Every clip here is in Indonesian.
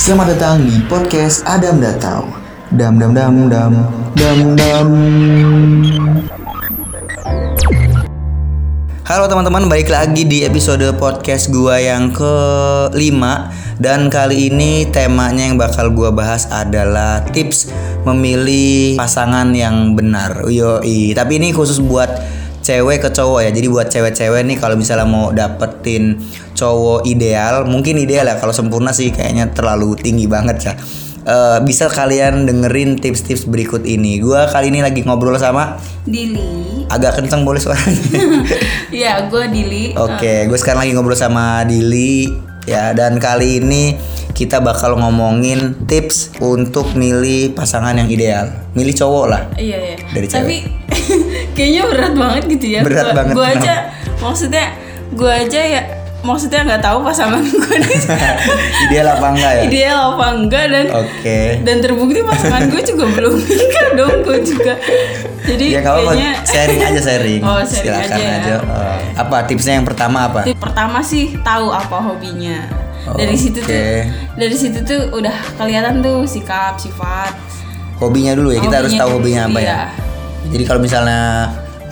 Selamat datang di podcast Adam Datau. Dam dam dam dam dam dam. Halo teman-teman, balik lagi di episode podcast gua yang kelima dan kali ini temanya yang bakal gua bahas adalah tips memilih pasangan yang benar. Yoi, tapi ini khusus buat cewek ke cowok ya. Jadi buat cewek-cewek nih kalau misalnya mau dapetin cowok ideal, mungkin ideal ya. Kalau sempurna sih kayaknya terlalu tinggi banget ya. Eh, bisa kalian dengerin tips-tips berikut ini. Gua kali ini lagi ngobrol sama Dili. agak kenceng boleh suaranya. Ya, gue Dili. Oke, gue sekarang lagi ngobrol sama Dili ya dan kali ini kita bakal ngomongin tips untuk milih pasangan yang ideal. Milih cowok lah. Iya, iya. Dari Tapi kayaknya berat banget gitu ya. Berat Gua- banget, Gue aja maksudnya gue aja ya maksudnya nggak tahu pasangan gue nih ideal apa enggak ya? ideal apa enggak dan Oke. dan terbukti pasangan gue juga belum nikah dong gue juga. Jadi Ya apa-apa, kayaknya sharing aja sharing. Oh, sharing Silakan aja aja. ya. Eh, apa tipsnya yang pertama apa? Tip pertama sih tahu apa hobinya. Dari situ tuh Oke. dari situ tuh udah kelihatan tuh sikap, sifat. Hobinya dulu ya, kita harus tahu hobinya apa ya. iya. Jadi kalau misalnya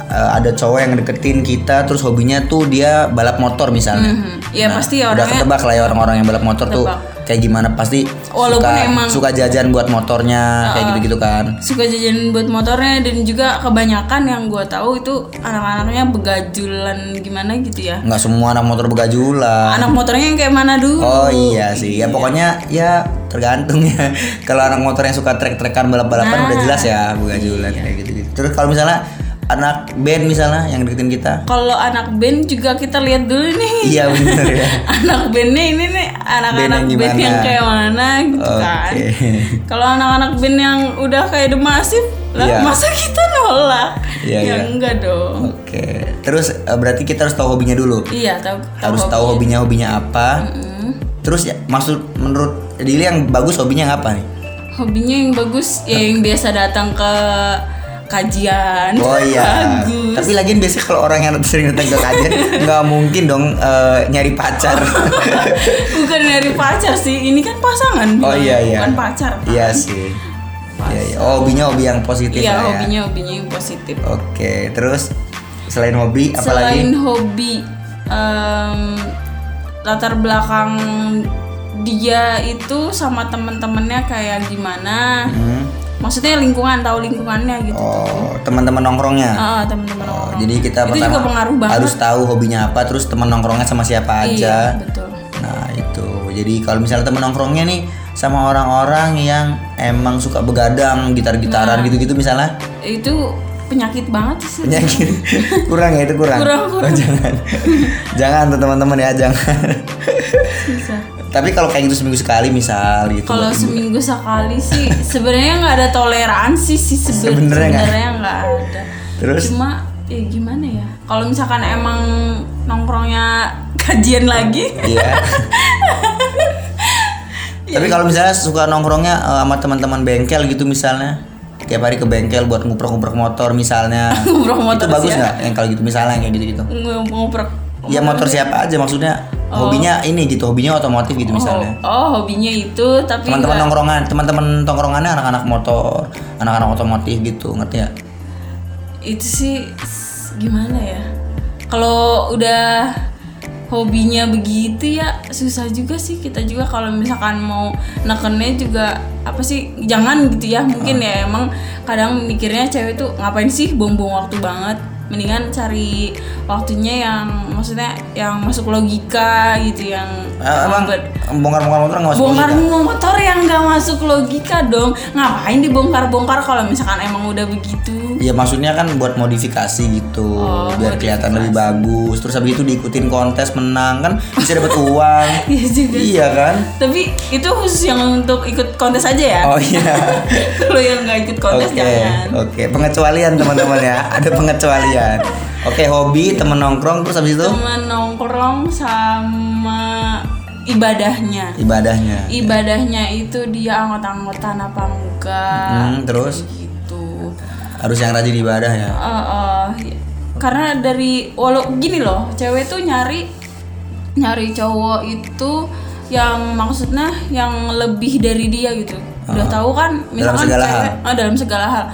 eh, ada cowok yang deketin kita terus hobinya tuh dia balap motor misalnya. Mhm. Ya pasti Udah orangnya ketebak lah ya orang-orang yang balap motor tuh Ketebak. kayak gimana pasti Walaupun suka emang- suka jajan buat motornya kayak gitu-gitu kan. suka jajan buat motornya dan juga kebanyakan yang gue tahu itu anak-anaknya begajulan gimana gitu ya Nggak semua anak motor begajulan. anak motornya yang kayak mana dulu Oh iya sih, ya pokoknya ya tergantung ya. Kalau anak motor yang suka trek-trekan balap-balapan Nah. udah jelas ya begajulan Iya. kayak gitu-gitu. Terus kalau misalnya anak band misalnya yang deketin kita, kalau anak band juga kita lihat dulu nih iya bener ya. anak bandnya ini nih anak-anak Band yang band, yang kayak mana gitu kan Oke. kalau anak-anak band yang udah kayak The Massive lah Iya. masa kita nolak Iya, ya iya. enggak dong Oke. Terus eh, berarti kita harus tahu hobinya dulu. iya tahu Harus tahu hobinya hobinya apa. Mm. Terus ya maksud menurut Dili yang bagus hobinya apa nih? hobinya yang bagus ya yang biasa datang ke kajian Oh iya. bagus Tapi lagian biasanya kalau orang yang sering datang ke kajian nggak mungkin dong eh, nyari pacar. bukan dari pacar sih ini kan pasangan Oh iya iya. bukan pacar kan? Iya sih. Iya, iya. Oh, hobinya hobi yang positif iya lah ya. hobinya hobinya yang positif Oke, terus selain hobi apa selain lagi? hobi em, latar belakang dia itu sama temen-temennya kayak gimana Hmm. Maksudnya lingkungan tahu lingkungannya gitu Oh, teman-teman nongkrongnya. Ah, temen-temen Oh, orang jadi kita itu juga pengaruh banget harus tahu hobinya apa, terus teman nongkrongnya sama siapa aja. iya betul Nah itu jadi kalau misalnya temen nongkrongnya nih sama orang-orang yang emang suka begadang gitar-gitaran Nah. gitu-gitu misalnya itu penyakit banget sih penyakit kurang ya itu kurang. Kurang, kurang. Oh, jangan jangan tuh teman-teman ya jangan. susah Tapi kalau kayak gitu seminggu sekali misal gitu. Kalau seminggu sekali sih sebenarnya nggak ada toleransi sih sebe- Sebenarnya nggak? ada. Terus? Cuma ya gimana ya? Kalau misalkan emang nongkrongnya kajian lagi, Iya. Tapi kalau misalnya suka nongkrongnya eh, sama teman-teman bengkel gitu misalnya tiap hari ke bengkel buat nguprek-nguprek motor misalnya. Nguprek motor itu bagus nggak yang kalau gitu misalnya kayak gitu-gitu? ng- ngoprek. Ya motor siapa aja maksudnya hobinya ini gitu, hobinya otomotif gitu misalnya. Oh, oh, hobinya itu tapi Teman-teman nongkrongan, teman-teman tongkrongannya anak-anak motor, anak-anak otomotif gitu, ngerti ya? itu sih gimana ya? Kalau udah hobinya begitu ya susah juga sih kita juga kalau misalkan mau nekennya juga apa sih jangan gitu ya mungkin ya emang kadang mikirnya cewek tuh ngapain sih buang-buang waktu banget mendingan cari waktunya yang maksudnya yang masuk logika gitu yang Eh, emang bongkar-bongkar motor nggak masuk bongkar logika? motor yang nggak masuk logika dong ngapain dibongkar-bongkar kalau misalkan emang udah begitu Ya maksudnya kan buat modifikasi gitu, Oh, biar kelihatan lebih bagus. Terus habis itu diikutin kontes menang kan bisa dapat uang. Iya juga iya kan? Tapi itu khusus yang untuk ikut kontes aja ya. Oh iya. Kalau yang nggak ikut kontes Oke, jangan. oke. Pengecualian teman-teman ya. Ada pengecualian. Oke, hobi temen nongkrong terus habis itu Teman nongkrong sama ibadahnya. ibadahnya. Ibadahnya itu dia anggota-anggota apa enggak. Hmm, terus Gitu. harus yang rajin ibadah ya. Eh, eh, karena dari walau gini loh, cewek tuh nyari nyari cowok itu yang maksudnya yang lebih dari dia gitu udah tahu kan misalkan segala cewek ah, dalam segala hal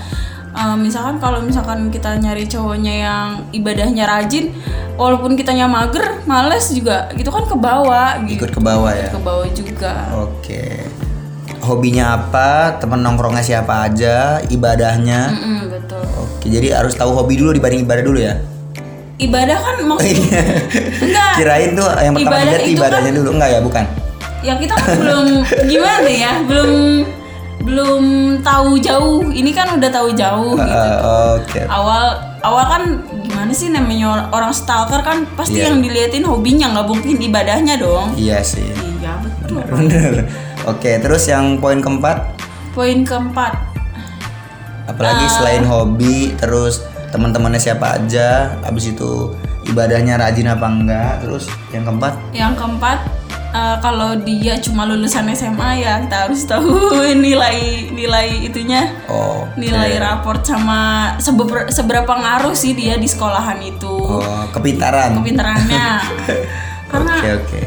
Eh, misalkan kalau misalkan kita nyari cowoknya yang ibadahnya rajin walaupun kitanya mager males juga gitu kan ke bawah gitu Ikut ke bawah ya. ke bawah juga Oke. Hobinya apa? Temen nongkrongnya siapa aja? Ibadahnya? Mm-mm, betul Oke, jadi harus tahu hobi dulu dibanding ibadah dulu ya. ibadah kan maksudnya enggak Kirain tuh yang pertama Ibadah dilihat ibadahnya dulu. Enggak ya, bukan. ya kita kan belum gimana ya belum belum tahu jauh ini kan udah tahu jauh gitu Eh, Oke. awal awal kan gimana sih namanya or- orang stalker kan pasti Iya. yang diliatin hobinya nggak mungkin ibadahnya dong Iya sih. iya betul Bener. Oke, terus yang poin keempat, poin keempat apalagi selain hobi, terus teman-temannya siapa aja, habis itu ibadahnya rajin apa enggak, terus yang keempat, yang keempat eh, kalau dia cuma lulusan SMA ya kita harus tahu nilai nilai itunya. Oh, nilai raport sama seber- seberapa ngaruh sih dia di sekolahan itu? Oh kepintaran. kepintarannya. Karena Oke. oke.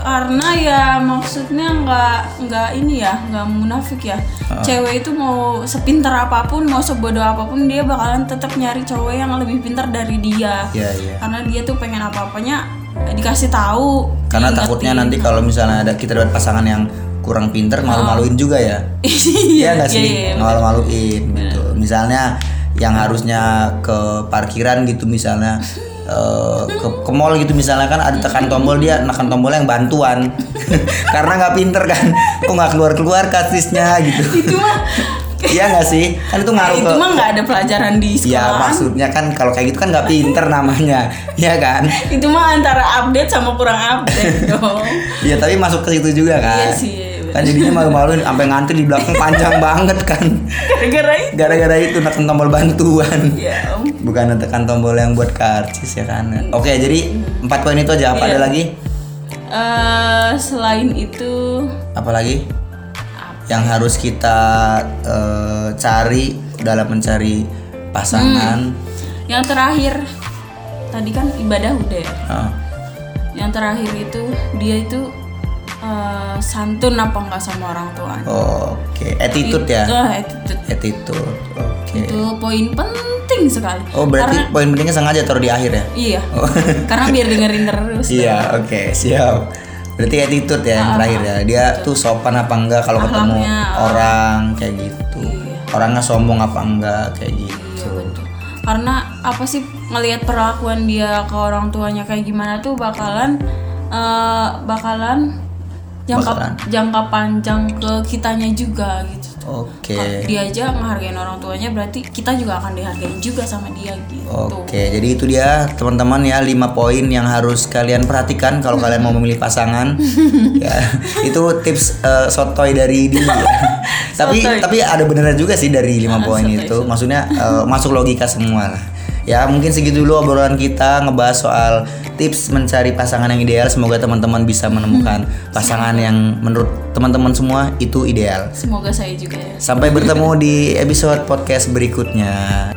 karena ya maksudnya nggak nggak ini ya nggak munafik ya. Cewek itu mau sepintar apa pun mau sebodoh apa pun dia bakalan tetap nyari cowok yang lebih pintar dari dia. Iya iya. karena dia tuh pengen apa apanya dikasih tahu Karena takutnya nanti kalau misalnya ada kita dapat pasangan yang kurang pinter malu-maluin juga ya. Iya nggak sih? iya, iya. Malu-maluin gitu. Misalnya yang harusnya ke parkiran gitu misalnya eh, ke, ke mall gitu misalnya kan ada tekan tombol dia nekan tombol yang bantuan karena nggak pinter kan kok nggak keluar keluar kartisnya gitu itu mah iya nggak sih kan itu ngaruh itu ke mah nggak ada pelajaran di ya sekolah maksudnya kan kalau kayak gitu kan nggak pinter namanya ya kan itu mah antara update sama kurang update dong Iya tapi masuk ke situ juga kan. Iya sih, Kan jadinya malu-maluin sampai ngantri di belakang panjang banget kan. gara-gara itu Gara-gara itu neken tombol bantuan. ya om. Bukan tekan tombol yang buat karcis ya kan. Oke, jadi empat poin itu aja. Apa Iya. ada lagi? Eh, selain itu Apa lagi? Yang harus kita eh, cari dalam mencari pasangan. yang terakhir tadi kan ibadah udah Ah, yang terakhir itu dia itu eh, santun apa enggak sama orang tua Oke, attitude ya. Eh, attitude. Attitude. Oke. itu poin penting sekali Oh, berarti poin pentingnya sengaja taruh di akhir ya? iya karena biar dengerin terus Iya, oke, siap. Berarti attitude ya yang terakhir ya. Dia tuh sopan apa enggak kalau ketemu orang kayak gitu. Orangnya sombong apa enggak kayak gitu. Iya, karena apa sih ngelihat perlakuan dia ke orang tuanya kayak gimana tuh bakalan eh, bakalan jangka jangka panjang ke kitanya juga gitu Oke. dia aja ngehargain orang tuanya berarti kita juga akan dihargain juga sama dia gitu Oke, jadi itu dia teman-teman ya 5 poin yang harus kalian perhatikan kalau kalian mau memilih pasangan. ya, itu tips eh, sotoy dari dia. tapi Sotoy. tapi ada beneran juga sih dari 5 poin itu. Maksudnya eh, masuk logika semua lah. Ya, mungkin segitu dulu obrolan kita ngebahas soal tips mencari pasangan yang ideal. Semoga teman-teman bisa menemukan pasangan yang menurut teman-teman semua itu ideal. semoga saya juga ya Sampai bertemu di episode podcast berikutnya.